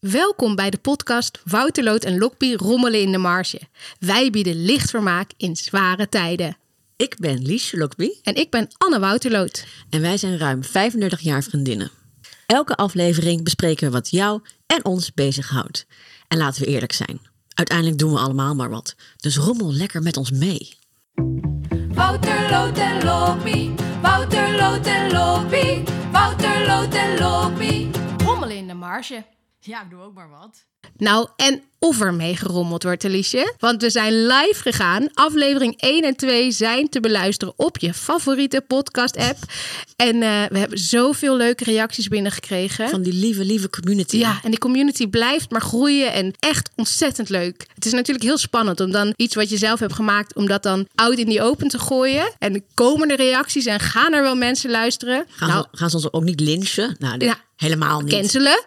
Welkom bij de podcast Wouterloot en Lokpie rommelen in de marge. Wij bieden licht vermaak in zware tijden. Ik ben Liesje Lokby En ik ben Anne Wouterloot. en wij zijn ruim 35 jaar vriendinnen. Elke aflevering bespreken we wat jou en ons bezighoudt. En laten we eerlijk zijn. Uiteindelijk doen we allemaal maar wat. Dus rommel lekker met ons mee. Wouterloot en Loopie, Wouterloot en Loopie, Wouterloot en Loopie. Rommelen in de marge. Ja, ik doe ook maar wat. Nou, en of er mee gerommeld wordt, Alice. Want we zijn live gegaan. Aflevering 1 en 2 zijn te beluisteren op je favoriete podcast-app. En eh, we hebben zoveel leuke reacties binnengekregen. Van die lieve, lieve community. Ja, en die community blijft maar groeien en echt ontzettend leuk. Het is natuurlijk heel spannend om dan iets wat je zelf hebt gemaakt, om dat dan out in die open te gooien. En komen er reacties en gaan er wel mensen luisteren. Gaan, nou, ze, gaan ze ons ook niet lynchen? Nou, dit- Ja. Helemaal niet. cancelen.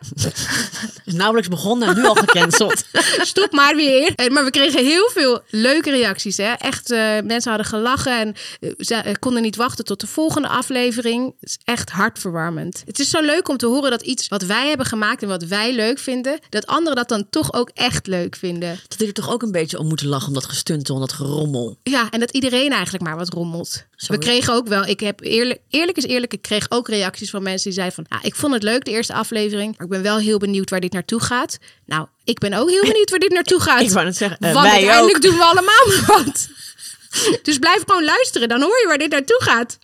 is nauwelijks begonnen en nu al gecanceld. Stop maar weer. Eh, Maar we kregen heel veel leuke reacties. Hè? Echt, eh, mensen hadden gelachen en eh, ze konden niet wachten tot de volgende aflevering. Het is echt hartverwarmend. Het is zo leuk om te horen dat iets wat wij hebben gemaakt en wat wij leuk vinden, dat anderen dat dan toch ook echt leuk vinden. dat er toch ook een beetje om moeten lachen om dat gestuntel en dat gerommel. Ja, en dat iedereen eigenlijk maar wat rommelt. We kregen ook wel, ik heb eerlijk, eerlijk is eerlijk, ik kreeg ook reacties van mensen die zeiden van, nou, ik vond het leuk de eerste aflevering, maar ik ben wel heel benieuwd waar dit naartoe gaat. Nou, ik ben ook heel benieuwd waar dit naartoe gaat. Ik wou net zeggen, eh, Want wij uiteindelijk ook. doen we allemaal wat. Dus blijf gewoon luisteren, dan hoor je waar dit naartoe gaat.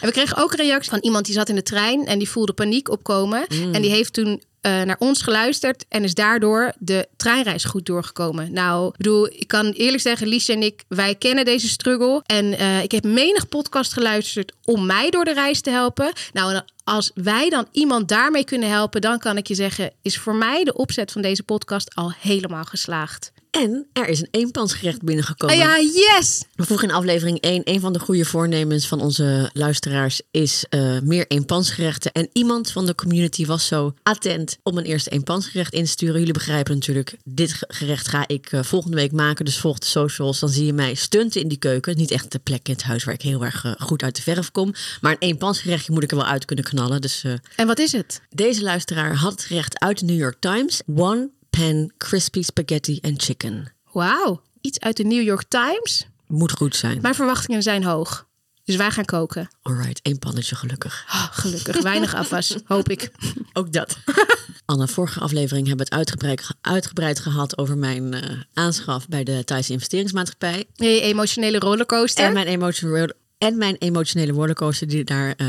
En we kregen ook een reactie van iemand die zat in de trein en die voelde paniek opkomen. Mm. En die heeft toen eh, naar ons geluisterd en is daardoor de treinreis goed doorgekomen. Nou, ik bedoel, ik kan eerlijk zeggen, Liesje en ik, wij kennen deze struggle. En eh, ik heb menig podcast geluisterd om mij door de reis te helpen. Nou, als wij dan iemand daarmee kunnen helpen, dan kan ik je zeggen, is voor mij de opzet van deze podcast al helemaal geslaagd. En er is een eenpansgerecht binnengekomen. Ah ja, yes! We vroegen in aflevering 1, een van de goede voornemens van onze luisteraars is eh, meer eenpansgerechten. En iemand van de community was zo attent om een eerste eenpansgerecht in te sturen. Jullie begrijpen natuurlijk, dit ge- gerecht ga ik eh, volgende week maken. Dus volg de socials, dan zie je mij stunten in die keuken. Niet echt de plek in het huis waar ik heel erg eh, goed uit de verf kom. Maar een eenpansgerechtje moet ik er wel uit kunnen knallen. Dus En wat is het? deze luisteraar had het gerecht uit de New York Times. One pan crispy spaghetti and chicken. Wauw, iets uit de New York Times. Moet goed zijn. Mijn verwachtingen zijn hoog. Dus wij gaan koken. Alright, één pannetje gelukkig. Oh, gelukkig, weinig afwas, hoop ik. Ook dat. Anne, vorige aflevering hebben we het uitgebreid, uitgebreid gehad over mijn eh, aanschaf bij de Thaise investeringsmaatschappij. Je emotionele rollercoaster. En mijn, emotionele, en mijn emotionele rollercoaster die daar eh,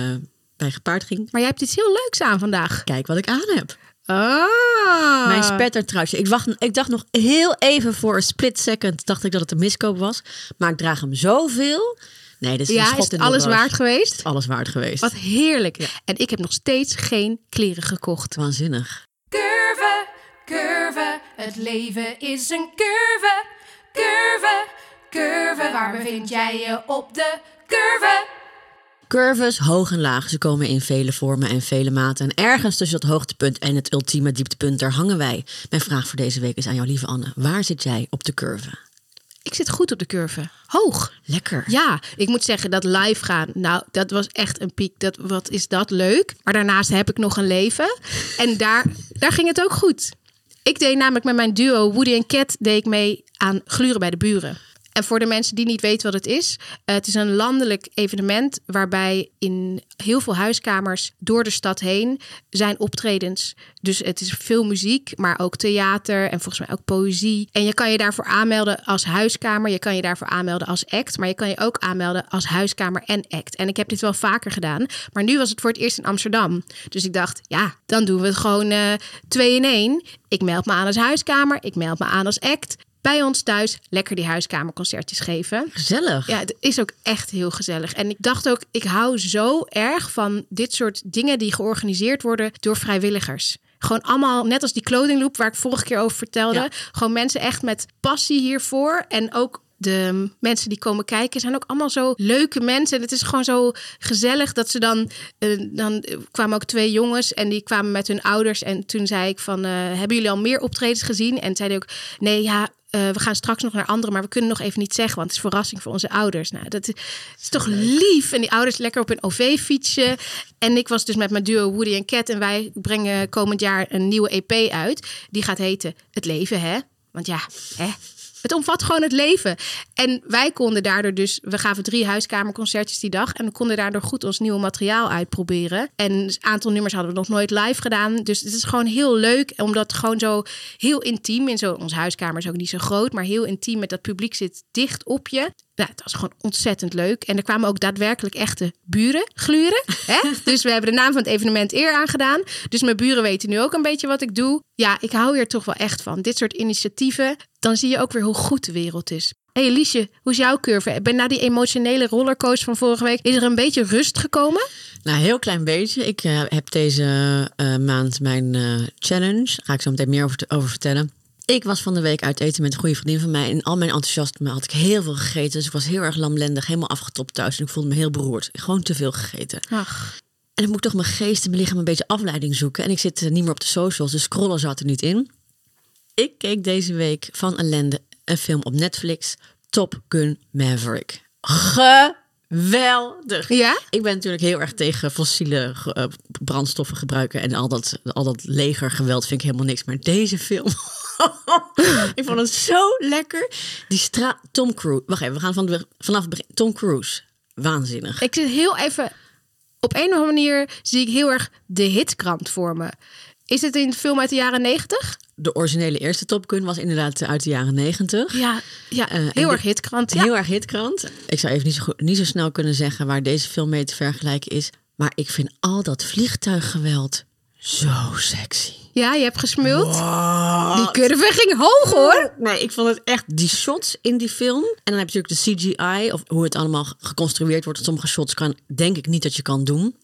bij gepaard ging. Maar jij hebt iets heel leuks aan vandaag. Kijk wat ik aan heb. Ah. Mijn spettertruitje. Ik, wacht, ik dacht nog heel even voor een split second dacht ik dat het een miskoop was. Maar ik draag hem zoveel. Nee, dit is een Ja, schot is het alles waard geweest? Is alles waard geweest. Wat heerlijk. En ik heb nog steeds geen kleren gekocht. Waanzinnig. Curve, curve, het leven is een curve. Curve, curve, waar bevind jij je op de curve? Curves, hoog en laag, ze komen in vele vormen en vele maten. En ergens tussen dat hoogtepunt en het ultieme dieptepunt, daar hangen wij. Mijn vraag voor deze week is aan jou, lieve Anne. Waar zit jij op de curve? Ik zit goed op de curve. Hoog. Lekker. Ja, ik moet zeggen dat live gaan, nou, dat was echt een piek. Dat, wat is dat leuk. Maar daarnaast heb ik nog een leven. En daar, daar ging het ook goed. Ik deed namelijk met mijn duo Woody en Cat deed ik mee aan Gluren bij de Buren. En voor de mensen die niet weten wat het is, eh, het is een landelijk evenement waarbij in heel veel huiskamers door de stad heen zijn optredens. Dus het is veel muziek, maar ook theater en volgens mij ook poëzie. En je kan je daarvoor aanmelden als huiskamer, je kan je daarvoor aanmelden als act, maar je kan je ook aanmelden als huiskamer en act. En ik heb dit wel vaker gedaan, maar nu was het voor het eerst in Amsterdam. Dus ik dacht, ja, dan doen we het gewoon eh, twee in één. Ik meld me aan als huiskamer, ik meld me aan als act. Bij ons thuis lekker die huiskamerconcertjes geven. Gezellig. Ja, het is ook echt heel gezellig. En ik dacht ook, ik hou zo erg van dit soort dingen die georganiseerd worden door vrijwilligers. Gewoon allemaal, net als die clothing loop waar ik vorige keer over vertelde. Ja. Gewoon mensen echt met passie hiervoor. En ook de mensen die komen kijken zijn ook allemaal zo leuke mensen. En het is gewoon zo gezellig dat ze dan... eh, dan kwamen ook twee jongens en die kwamen met hun ouders. En toen zei ik van, eh, hebben jullie al meer optredens gezien? En zeiden ook, nee, ja... eh, we gaan straks nog naar anderen, maar we kunnen nog even niet zeggen, want het is verrassing voor onze ouders. Nou, dat is, is toch lief. En die ouders lekker op een OV-fietsje. En ik was dus met mijn duo Woody en Cat en wij brengen komend jaar een nieuwe EP uit. Die gaat heten Het Leven, hè? Want ja, hè? Het omvat gewoon het leven. En wij konden daardoor dus, we gaven drie huiskamerconcertjes die dag. En we konden daardoor goed ons nieuwe materiaal uitproberen. En een aantal nummers hadden we nog nooit live gedaan. Dus het is gewoon heel leuk, omdat gewoon zo heel intiem in zo. Onze huiskamer is ook niet zo groot, maar heel intiem met dat publiek zit dicht op je. Nou, het was gewoon ontzettend leuk. En er kwamen ook daadwerkelijk echte buren gluren. Hè? dus we hebben de naam van het evenement eer aangedaan. Dus mijn buren weten nu ook een beetje wat ik doe. Ja, ik hou hier toch wel echt van. Dit soort initiatieven. Dan zie je ook weer hoe goed de wereld is. Hé hey Liesje, hoe is jouw curve? Ben na die emotionele rollercoaster van vorige week, is er een beetje rust gekomen? Nou, heel klein beetje. Ik eh, heb deze eh, maand mijn eh, challenge. Daar ga ik zo meteen meer over, over vertellen. Ik was van de week uit eten met een goede vriendin van mij. En al mijn enthousiasme had ik heel veel gegeten. Dus ik was heel erg lamlendig, helemaal afgetopt thuis. En ik voelde me heel beroerd. Gewoon te veel gegeten. Ach, En dan moet ik toch mijn geest en mijn lichaam een beetje afleiding zoeken. En ik zit eh, niet meer op de socials, dus scrollen zat er niet in. Ik keek deze week van ellende een film op Netflix. Top Gun Maverick. Geweldig. Ja? Ik ben natuurlijk heel erg tegen fossiele eh, brandstoffen gebruiken. En al dat, al dat legergeweld vind ik helemaal niks. Maar deze film... ik vond het zo lekker. Die stra Tom Cruise. Wacht even, we gaan van de, vanaf het begin. Tom Cruise. Waanzinnig. ik zit heel even. Op een of andere manier zie ik heel erg de hitkrant voor me. Is het in de film uit de jaren negentig? De originele eerste Top Gun was inderdaad uit de jaren negentig. Ja, ja en heel de- erg hitkrant. Ja. Heel erg hitkrant. Ik zou even niet zo, goed- niet zo snel kunnen zeggen waar deze film mee te vergelijken is. Maar ik vind al dat vliegtuiggeweld zo sexy. ja, je hebt gesmuld. Die curve ging hoog hoor. Nee, ik vond het echt die shots in die film. En dan heb je natuurlijk de CGI, of hoe het allemaal geconstrueerd wordt. Sommige shots kan, denk ik niet dat je kan doen.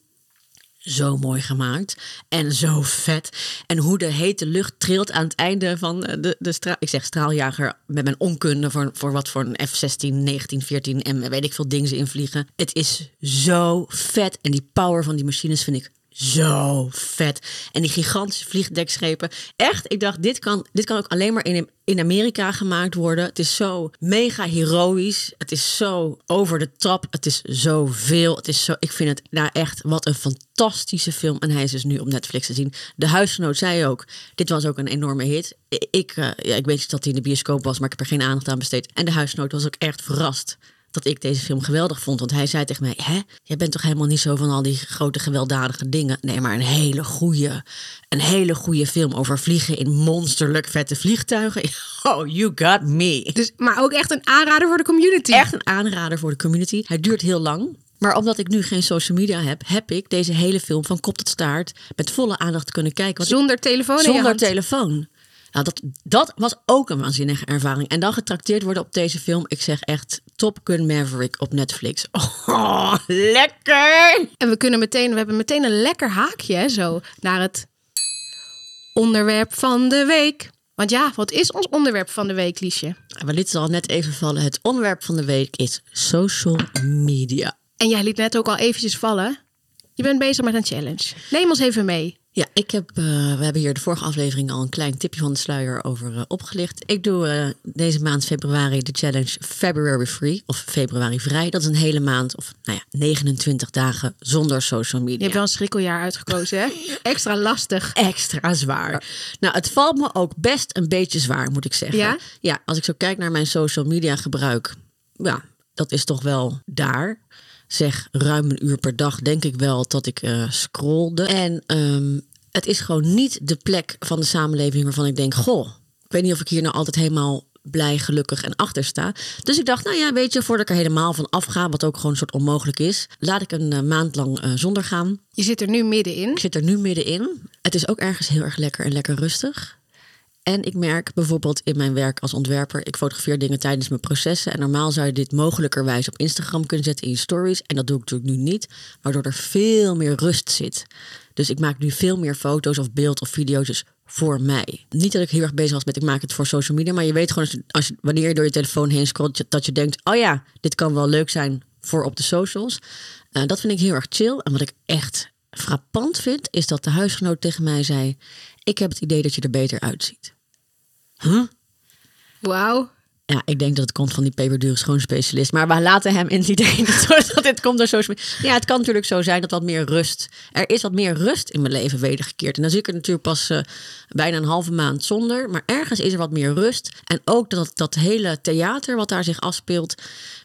Zo mooi gemaakt. En zo vet. En hoe de hete lucht trilt aan het einde van de, de straal. Ik zeg straaljager met mijn onkunde voor, voor wat voor een F-16, 19, 14 en weet ik veel dingen ze invliegen. Het is zo vet. En die power van die machines vind ik zo vet. En die gigantische vliegdekschepen. Echt, ik dacht, dit kan, dit kan ook alleen maar in, in Amerika gemaakt worden. Het is zo mega heroïs. Het is zo over de top. Het is zoveel. Het is zo, ik vind het nou echt wat een fantastische film. En hij is dus nu op Netflix te zien. De huisgenoot zei ook, dit was ook een enorme hit. Ik, eh, ja, ik weet dat hij in de bioscoop was, maar ik heb er geen aandacht aan besteed. En de huisgenoot was ook echt verrast dat ik deze film geweldig vond. Want hij zei tegen mij: Hè, jij bent toch helemaal niet zo van al die grote gewelddadige dingen. Nee, maar een hele goede, een hele goede film over vliegen in monsterlijk vette vliegtuigen. Oh, you got me. Dus, maar ook echt een aanrader voor de community. Echt een aanrader voor de community. Hij duurt heel lang. Maar omdat ik nu geen social media heb, heb ik deze hele film van kop tot staart met volle aandacht kunnen kijken. Zonder telefoon zonder telefoon. Nou, dat, dat was ook een waanzinnige ervaring. En dan getrakteerd worden op deze film. Ik zeg echt Top Gun Maverick op Netflix. Oh, lekker! En we kunnen meteen, we hebben meteen een lekker haakje hè, zo naar het onderwerp van de week. Want ja, wat is ons onderwerp van de week, Liesje? Maar dit zal net even vallen. Het onderwerp van de week is social media. En jij liet net ook al eventjes vallen. Je bent bezig met een challenge. Neem ons even mee. Ja, ik heb, eh, we hebben hier de vorige aflevering al een klein tipje van de sluier over eh, opgelicht. Ik doe eh, deze maand februari de challenge February Free of februari vrij. Dat is een hele maand of nou ja, 29 dagen zonder social Je media. hebt wel een schrikkeljaar uitgekozen, hè? Extra lastig. extra zwaar. Nou, het valt me ook best een beetje zwaar, moet ik zeggen. Ja? Ja, als ik zo kijk naar mijn social media gebruik, ja, dat is toch wel daar. Zeg ruim een uur per dag, denk ik wel dat ik eh scrolde. En ehm, het is gewoon niet de plek van de samenleving waarvan ik denk, goh, ik weet niet of ik hier nou altijd helemaal blij, gelukkig en achter sta. Dus ik dacht, nou ja, weet je, voordat ik er helemaal van afga, wat ook gewoon een soort onmogelijk is, laat ik een eh, maand lang eh, zonder gaan. Je zit er nu middenin. Ik zit er nu middenin. Het is ook ergens heel erg lekker en lekker rustig. En ik merk bijvoorbeeld in mijn werk als ontwerper, ik fotografeer dingen tijdens mijn processen. En normaal zou je dit mogelijkerwijs op Instagram kunnen zetten in je stories. En dat doe ik natuurlijk nu niet, waardoor er veel meer rust zit. Dus ik maak nu veel meer foto's of beeld of video's voor mij. Niet dat ik heel erg bezig was met ik maak het voor social media, maar je weet gewoon als wanneer je door je telefoon heen scrolt dat je denkt, oh ja, dit kan wel leuk zijn voor op de socials. Eh, dat vind ik heel erg chill. En wat ik echt frappant vind, is dat de huisgenoot tegen mij zei: ik heb het idee dat je er beter uitziet. Huh? Wauw. Ja, ik denk dat het komt van die peperdure schoonspecialist. Maar we laten hem in het idee dat, dat dit komt door social media. Ja, het kan natuurlijk zo zijn dat wat meer rust... Er is wat meer rust in mijn leven wedergekeerd. En dan zie ik er natuurlijk pas eh, bijna een halve maand zonder. Maar ergens is er wat meer rust. En ook dat, dat hele theater wat daar zich afspeelt...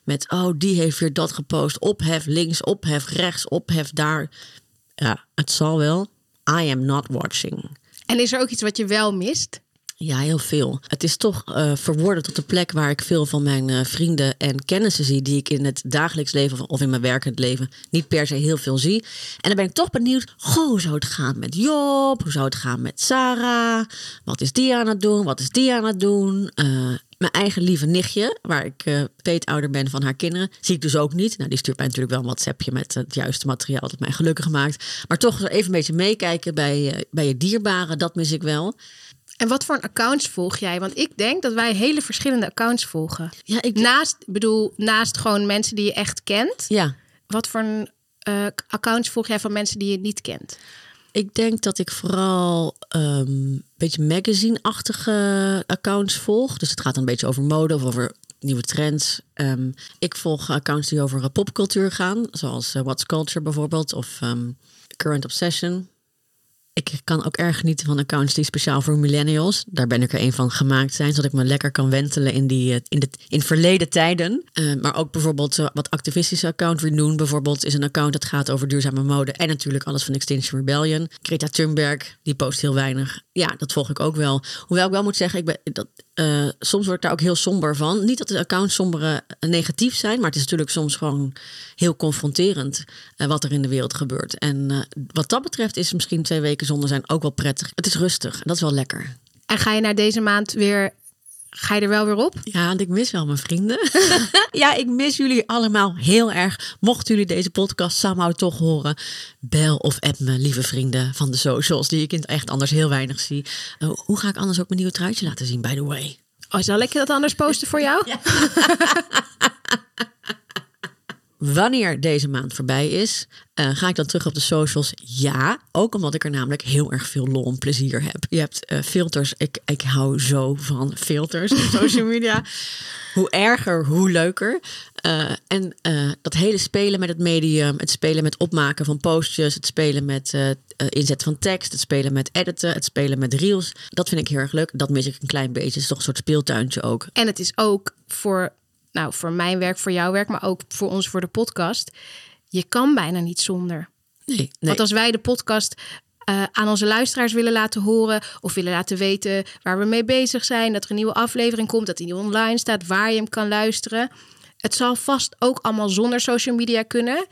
met, oh, die heeft weer dat gepost. Ophef links, ophef rechts, ophef daar. Ja, het zal wel. I am not watching. En is er ook iets wat je wel mist? Ja, heel veel. Het is toch eh, verworden tot de plek waar ik veel van mijn eh, vrienden en kennissen zie, die ik in het dagelijks leven of- in mijn werkend leven niet per se heel veel zie. En dan ben ik toch benieuwd, goh, hoe zou het gaan met Job? Hoe zou het gaan met Sarah? Wat is die aan het doen? Wat is die aan het doen? Eh, mijn eigen lieve nichtje, waar ik eh peetouder ben van haar kinderen, zie ik dus ook niet. Nou, die stuurt mij natuurlijk wel een WhatsAppje met het juiste materiaal dat mij gelukkig maakt. Maar toch even een beetje meekijken bij, bij je dierbaren, dat mis ik wel. En wat voor een accounts volg jij? Want ik denk dat wij hele verschillende accounts volgen. Ja, ik, Naast, bedoel, naast gewoon mensen die je echt kent. ja, Wat voor een, eh, accounts volg jij van mensen die je niet kent? Ik denk dat ik vooral ehm, een beetje magazine-achtige accounts volg. Dus het gaat een beetje over mode of over nieuwe trends. Ehm, ik volg accounts die over popcultuur gaan, zoals eh, What's Culture bijvoorbeeld of ehm, Current Obsession. Ik kan ook erg genieten van accounts die speciaal voor millennials, daar ben ik er een van gemaakt zijn, zodat ik me lekker kan wentelen in, die, eh, in, de, in verleden tijden. Eh, maar ook bijvoorbeeld eh, wat activistische account Renoon bijvoorbeeld is een account dat gaat over duurzame mode en natuurlijk alles van Extinction Rebellion. Greta Thunberg, die post heel weinig. Ja, dat volg ik ook wel. Hoewel ik wel moet zeggen, ik ben, dat, eh, soms word ik daar ook heel somber van. Niet dat de accounts sombere eh, negatief zijn, maar het is natuurlijk soms gewoon heel confronterend eh, wat er in de wereld gebeurt. En wat dat betreft is misschien twee weken zonder zijn ook wel prettig. Het is rustig en dat is wel lekker. En ga je na deze maand weer, ga je er wel weer op? Ja, en ik mis wel mijn vrienden. ja, ik mis jullie allemaal heel erg. Mochten jullie deze podcast somehow toch horen, bel of app me, lieve vrienden van de socials, die ik in het echt anders heel weinig zie. Eh, hoe ga ik anders ook mijn nieuwe truitje laten zien, by the way? Oh, zal ik dat anders posten voor jou? Wanneer deze maand voorbij is, eh, ga ik dan terug op de socials? Ja, ook omdat ik er namelijk heel erg veel lol en plezier heb. Je hebt eh, filters. Ik, ik hou zo van filters op social media. hoe erger, hoe leuker. Eh, en dat hele spelen met het medium, het spelen met opmaken van postjes, het spelen met inzet van tekst, het spelen met editen, het spelen met reels. Dat vind ik heel erg leuk. Dat mis ik een klein beetje. Het is toch een soort speeltuintje ook. En het is ook voor, nou, voor mijn werk, voor jouw werk, maar ook voor ons voor de podcast. Je kan bijna niet zonder. Nee, nee. Want als wij de podcast eh, aan onze luisteraars willen laten horen of willen laten weten waar we mee bezig zijn, dat er een nieuwe aflevering komt, dat die online staat, waar je hem kan luisteren. Het zal vast ook allemaal zonder social media kunnen,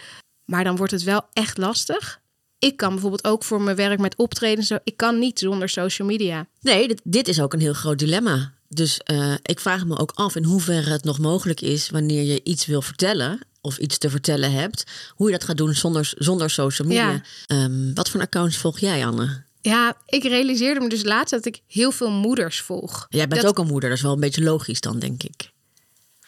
maar dan wordt het wel echt lastig. Ik kan bijvoorbeeld ook voor mijn werk met optreden, zo, ik kan niet zonder social media. Nee, dit, dit is ook een heel groot dilemma. Dus eh, ik vraag me ook af in hoeverre het nog mogelijk is wanneer je iets wil vertellen of iets te vertellen hebt, hoe je dat gaat doen zonder, zonder social media. Ja. Ehm, wat voor account volg jij, Anne? Ja, ik realiseerde me dus laatst dat ik heel veel moeders volg. Jij bent Dat- ook een moeder, dat is wel een beetje logisch dan, denk ik.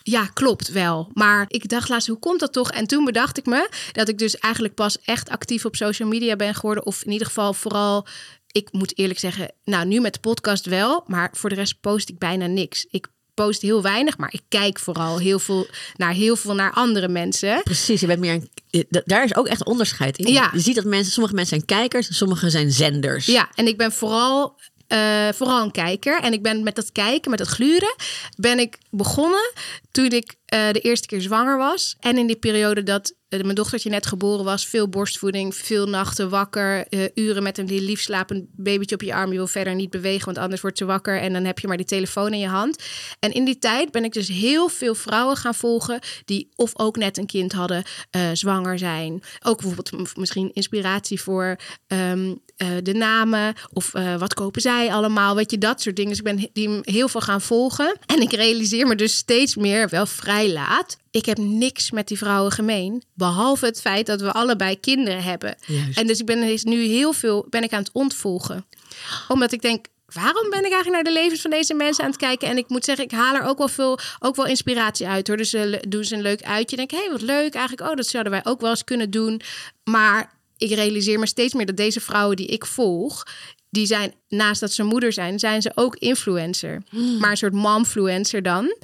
Ja, klopt wel. Maar ik dacht laatst, hoe komt dat toch? En toen bedacht ik me dat ik dus eigenlijk pas echt actief op social media ben geworden. Of in ieder geval vooral, ik moet eerlijk zeggen, nou nu met de podcast wel. Maar voor de rest post ik bijna niks. Ik post heel weinig, maar ik kijk vooral heel veel naar heel veel naar andere mensen. Precies, je bent meer een, daar is ook echt onderscheid in. Ja. Je ziet dat mensen, sommige mensen zijn kijkers, sommige zijn zenders. Ja, en ik ben vooral, eh, vooral een kijker. En ik ben met dat kijken, met dat gluren, ben ik begonnen toen ik eh, de eerste keer zwanger was. En in die periode dat mijn dochtertje net geboren was, veel borstvoeding, veel nachten wakker, eh, uren met een lief slapend babytje op je arm. Je wil verder niet bewegen, want anders wordt ze wakker en dan heb je maar die telefoon in je hand. En in die tijd ben ik dus heel veel vrouwen gaan volgen die of ook net een kind hadden, eh, zwanger zijn. Ook bijvoorbeeld misschien inspiratie voor ehm, eh, de namen of eh, wat kopen zij allemaal, weet je, dat soort dingen. Dus ik ben die heel veel gaan volgen. En ik realiseer me dus steeds meer, wel vrij laat, ik heb niks met die vrouwen gemeen, behalve het feit dat we allebei kinderen hebben. Juist. En dus ik ben nu heel veel ben ik aan het ontvolgen. Omdat ik denk, waarom ben ik eigenlijk naar de levens van deze mensen aan het kijken? En ik moet zeggen, ik haal er ook wel veel, ook wel inspiratie uit hoor. Dus uh, doen ze een leuk uitje. Denk, hé, hey, wat leuk eigenlijk. Oh, dat zouden wij ook wel eens kunnen doen. Maar ik realiseer me steeds meer dat deze vrouwen die ik volg, die zijn naast dat ze moeder zijn, zijn ze ook influencer. Hmm. Maar een soort momfluencer dan.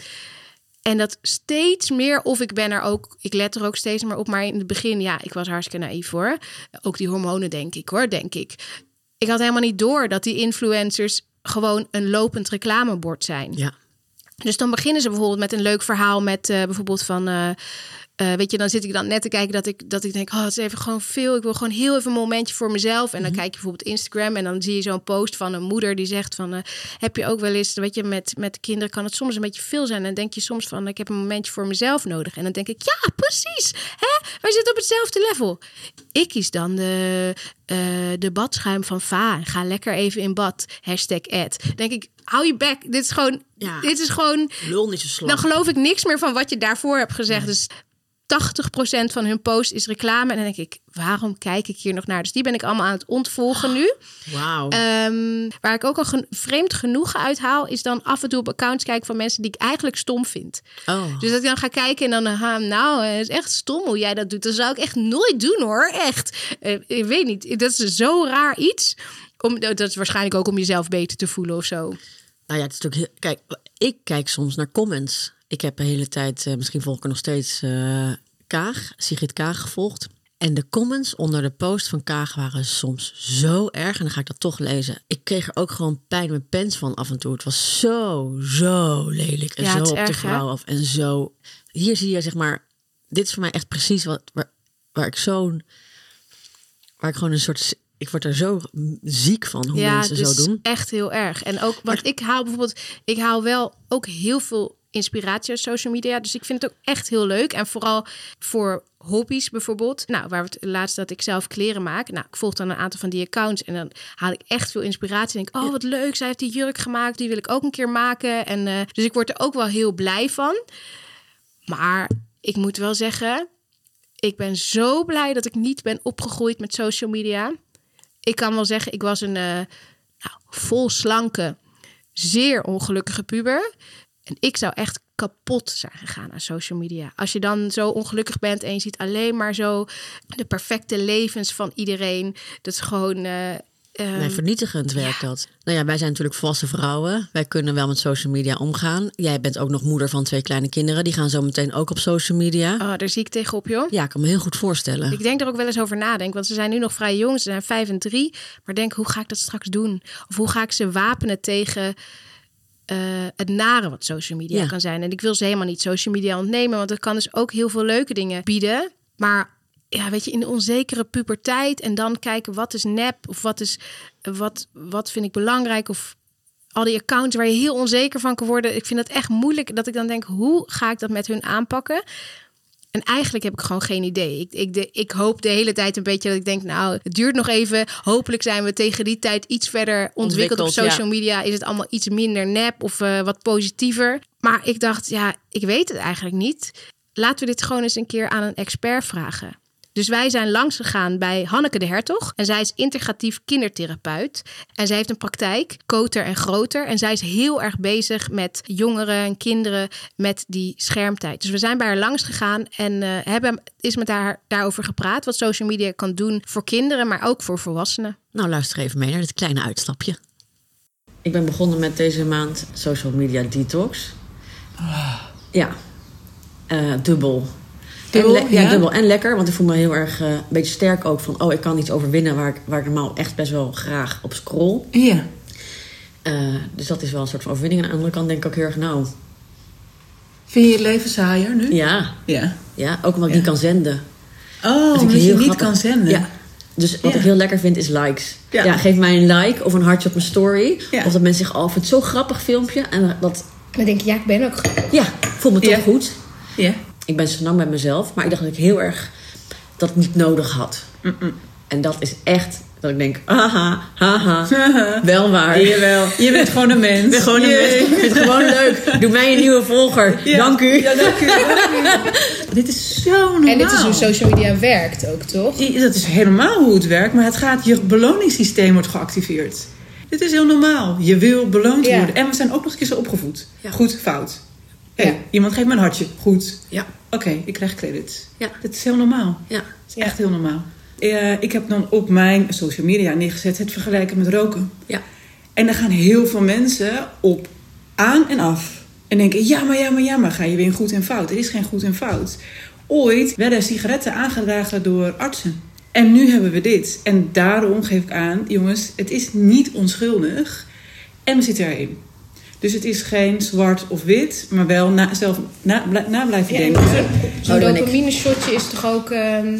En dat steeds meer, of ik ben er ook, ik let er ook steeds meer op. Maar in het begin, ja, ik was hartstikke naïef hoor. Ook die hormonen, denk ik hoor, denk ik. Ik had helemaal niet door dat die influencers gewoon een lopend reclamebord zijn. Ja. Dus dan beginnen ze bijvoorbeeld met een leuk verhaal met uh, bijvoorbeeld van. Uh, uh, weet je, dan zit ik dan net te kijken dat ik, dat ik denk, oh, het is even gewoon veel. Ik wil gewoon heel even een momentje voor mezelf. En dan mm -hmm. kijk je bijvoorbeeld Instagram en dan zie je zo'n post van een moeder die zegt van, uh, heb je ook wel eens, weet je, met, met kinderen kan het soms een beetje veel zijn. En dan denk je soms van, ik heb een momentje voor mezelf nodig. En dan denk ik, ja, precies. Hè? Wij zitten op hetzelfde level. Ik kies dan de, uh, de badschuim van Va. Ga lekker even in bad. Hashtag ad. Denk ik, hou je bek. Dit is gewoon, ja. dit is gewoon. Lul niet zo. Dan geloof ik niks meer van wat je daarvoor hebt gezegd. Nee. Dus 80% van hun post is reclame. En dan denk ik, waarom kijk ik hier nog naar? Dus die ben ik allemaal aan het ontvolgen nu. Wauw. Um, waar ik ook al gen vreemd genoegen uit haal, is dan af en toe op accounts kijken van mensen die ik eigenlijk stom vind. Oh. Dus dat ik dan ga kijken en dan, aha, nou, het is echt stom hoe jij dat doet. Dat zou ik echt nooit doen hoor, echt. Uh, ik weet niet, dat is zo raar iets. Om, dat is waarschijnlijk ook om jezelf beter te voelen of zo. Nou ja, het is natuurlijk. Kijk, ik kijk soms naar comments. Ik heb de hele tijd, uh, misschien volg ik er nog steeds uh, Kaag, Sigrid Kaag gevolgd. En de comments onder de post van Kaag waren soms zo erg. En dan ga ik dat toch lezen. Ik kreeg er ook gewoon pijn met pens van af en toe. Het was zo, zo lelijk. En ja, zo op erg, de vrouw hè? af. En zo. Hier zie je zeg maar. Dit is voor mij echt precies wat, waar, waar ik zo'n. Waar ik gewoon een soort ik word er zo ziek van hoe ja, mensen dus zo doen. Echt heel erg. En ook, want ik haal bijvoorbeeld, ik haal wel ook heel veel inspiratie uit social media. Dus ik vind het ook echt heel leuk. En vooral voor hobby's bijvoorbeeld. Nou, waar we het laatst dat ik zelf kleren maak. Nou, ik volg dan een aantal van die accounts. En dan haal ik echt veel inspiratie. En denk, oh wat leuk, zij heeft die jurk gemaakt. Die wil ik ook een keer maken. En uh, dus ik word er ook wel heel blij van. Maar ik moet wel zeggen, ik ben zo blij dat ik niet ben opgegroeid met social media ik kan wel zeggen, ik was een uh, nou, vol slanke, zeer ongelukkige puber. En ik zou echt kapot zijn gegaan aan social media. Als je dan zo ongelukkig bent en je ziet alleen maar zo de perfecte levens van iedereen. Dat is gewoon. Uh, nee, vernietigend werkt ja. dat. Nou ja, wij zijn natuurlijk volwassen vrouwen. Wij kunnen wel met social media omgaan. Jij bent ook nog moeder van twee kleine kinderen. Die gaan zo meteen ook op social media. Oh, daar zie ik tegenop, joh. Ja, ik kan me heel goed voorstellen. Ik denk er ook wel eens over nadenken. Want ze zijn nu nog vrij jong. Ze zijn vijf en drie. Maar denk, hoe ga ik dat straks doen? Of hoe ga ik ze wapenen tegen... Uh, het nare wat social media ja. kan zijn. En ik wil ze helemaal niet social media ontnemen. Want dat kan dus ook heel veel leuke dingen bieden. Maar ja, weet je, in de onzekere puberteit en dan kijken wat is nep of wat is wat, wat vind ik belangrijk of al die accounts waar je heel onzeker van kan worden. Ik vind het echt moeilijk dat ik dan denk, hoe ga ik dat met hun aanpakken? En eigenlijk heb ik gewoon geen idee. Ik, ik, de, ik hoop de hele tijd een beetje dat ik denk, nou, het duurt nog even. Hopelijk zijn we tegen die tijd iets verder ontwikkeld, op social ja. media. Is het allemaal iets minder nep of uh, wat positiever. Maar ik dacht, ja, ik weet het eigenlijk niet. Laten we dit gewoon eens een keer aan een expert vragen. Dus wij zijn langs gegaan bij Hanneke de Hertog. En zij is integratief kindertherapeut. En zij heeft een praktijk, koter en groter. En zij is heel erg bezig met jongeren en kinderen met die schermtijd. Dus we zijn bij haar langs gegaan en uh, hebben is met haar daarover gepraat. Wat social media kan doen voor kinderen, maar ook voor volwassenen. Nou, luister even mee naar dit kleine uitstapje. Ik ben begonnen met deze maand social media detox. Oh. Ja, uh, dubbel. Dubbel, en ja, ja, dubbel en lekker. Want ik voel me heel erg uh, een beetje sterk ook van... oh, ik kan iets overwinnen waar ik, waar ik normaal echt best wel graag op scroll. Ja. Uh, dus dat is wel een soort van overwinning. Aan de andere kant denk ik ook heel erg, nou... Vind je je leven saaier nu? Ja. Ja, ja ook omdat ik niet kan zenden. Oh, Dat omdat ik je niet grappig- kan zenden. Ja. Dus wat Ja. ik heel lekker vind is likes. Ja. Ja. geef mij een like of een hartje op mijn story. Ja. Of dat mensen zeggen, oh, vind het zo'n grappig filmpje. En dat, Dan denk ik, ja, ik ben ook. ja, ik voel me toch Ja. goed. Ja. Ik ben zo lang bij mezelf. Maar ik dacht dat ik heel erg dat niet nodig had. En dat is echt dat ik denk, haha, haha, wel waar. Jawel, je bent gewoon een mens. Ik ben gewoon een mens. Ik vind het gewoon leuk. Doe mij een nieuwe volger. Ja. Dank u. Ja, dank u. dank u. dit is zo normaal. En dit is hoe social media werkt ook, toch? Dat is helemaal hoe het werkt, maar het gaat, je beloningssysteem wordt geactiveerd. Dit is heel normaal. Je wil beloond Ja. worden. En we zijn ook nog een keer zo opgevoed. Goed, fout. Hey. Iemand geeft me een hartje. Goed. Ja. Oké, ik krijg credits. Ja. Dat is heel normaal. Ja. Dat is echt heel normaal. Eh, ik heb dan op mijn social media neergezet het vergelijken met roken. Ja. En daar gaan heel veel mensen op aan en af. En denken, ja, maar ja, maar ja, maar ga je weer in goed en fout. Er is geen goed en fout. Ooit werden sigaretten aangedragen door artsen. En nu hebben we dit. En daarom geef ik aan, jongens, het is niet onschuldig. En we zitten erin. Dus het is geen zwart of wit, maar wel na, zelf na, na blijven Ja, denken. Zo'n Oh, ik. dopamine shotje is toch ook... ehm,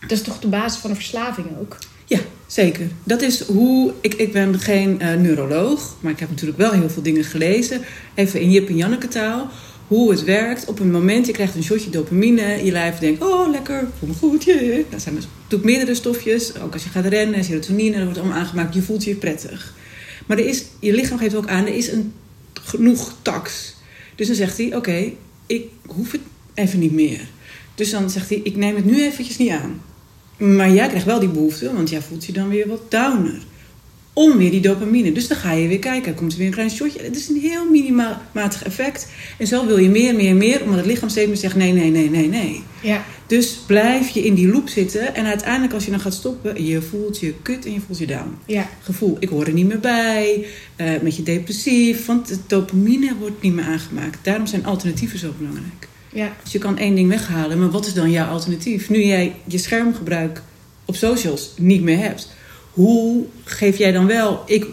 dat is toch de basis van een verslaving ook? Ja, zeker. Dat is hoe. Ik, ik ben geen eh, neuroloog, maar ik heb natuurlijk wel heel veel dingen gelezen. Even in Jip en Janneke taal. Hoe het werkt. Op een moment, je krijgt een shotje dopamine. Je lijf denkt, oh lekker, voel me goed. jee. Dat zijn dus natuurlijk meerdere stofjes. Ook als je gaat rennen, serotonine, dat wordt allemaal aangemaakt. Je voelt je prettig. Maar er is, je lichaam geeft ook aan, er is een genoeg tax. Dus dan zegt hij, oké, ik hoef het even niet meer. Dus dan zegt hij, ik neem het nu eventjes niet aan. Maar jij krijgt wel die behoefte, want jij voelt je dan weer wat downer. Om weer die dopamine. Dus dan ga je weer kijken. Komt er weer een klein shotje. Het is een heel minimatig effect. En zo wil je meer, meer, meer. Omdat het lichaam steeds meer zegt nee, nee, nee, nee, nee. Ja. Dus blijf je in die loop zitten. En uiteindelijk als je dan gaat stoppen, je voelt je kut en je voelt je down. Ja. Gevoel, ik hoor er niet meer bij. eh een beetje depressief. Want de dopamine wordt niet meer aangemaakt. Daarom zijn alternatieven zo belangrijk. Ja. Dus je kan één ding weghalen, maar wat is dan jouw alternatief? Nu jij je schermgebruik op socials niet meer hebt, hoe geef jij dan wel? Ik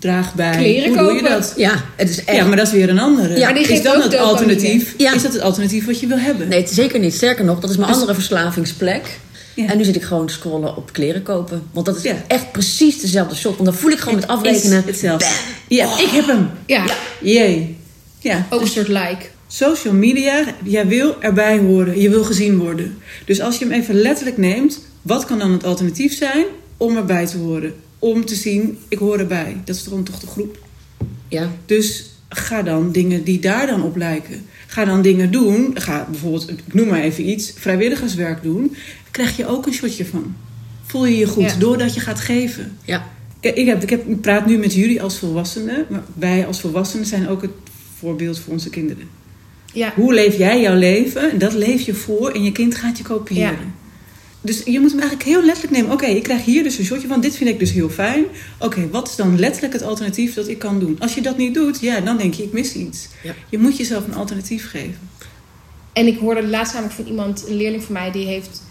draag bij. Kleren hoe doe je kopen. dat? Ja, het is echt. Ja, maar dat is weer een andere. Ja, is ook het dopamine. alternatief? Ja. Is dat het alternatief wat je wil hebben? Nee, het zeker niet. Sterker nog, dat is mijn Dus- andere verslavingsplek. Ja. En nu zit ik gewoon te scrollen op kleren kopen. Want dat is Ja. echt precies dezelfde shop. Want dan voel ik gewoon met afrekenen. Is hetzelfde. Ja, ik heb hem. Ja. Jee. Ja, Ook een dus soort like. social media, jij wil erbij horen, je wil gezien worden. Dus als je hem even letterlijk neemt, wat kan dan het alternatief zijn om erbij te horen? Om te zien, ik hoor erbij. Dat is dan toch de groep. Ja. Dus ga dan dingen die daar dan op lijken. Ga dan dingen doen. Ga bijvoorbeeld, ik noem maar even iets, vrijwilligerswerk doen. Krijg je ook een shotje van. Voel je je goed Ja. doordat je gaat geven. Ja. Ik, heb, ik, heb, ik praat nu met jullie als volwassenen. Maar wij als volwassenen zijn ook het voorbeeld voor onze kinderen. Ja. Hoe leef jij jouw leven? En dat leef je voor en je kind gaat je kopiëren. Dus je moet hem eigenlijk heel letterlijk nemen. Oké, ik krijg hier dus een shotje van. Dit vind ik dus heel fijn. Oké, wat is dan letterlijk het alternatief dat ik kan doen? Als je dat niet doet, ja, dan denk je, ik mis iets. Ja. Je moet jezelf een alternatief geven. En ik hoorde laatst namelijk van iemand, een leerling van mij, die heeft...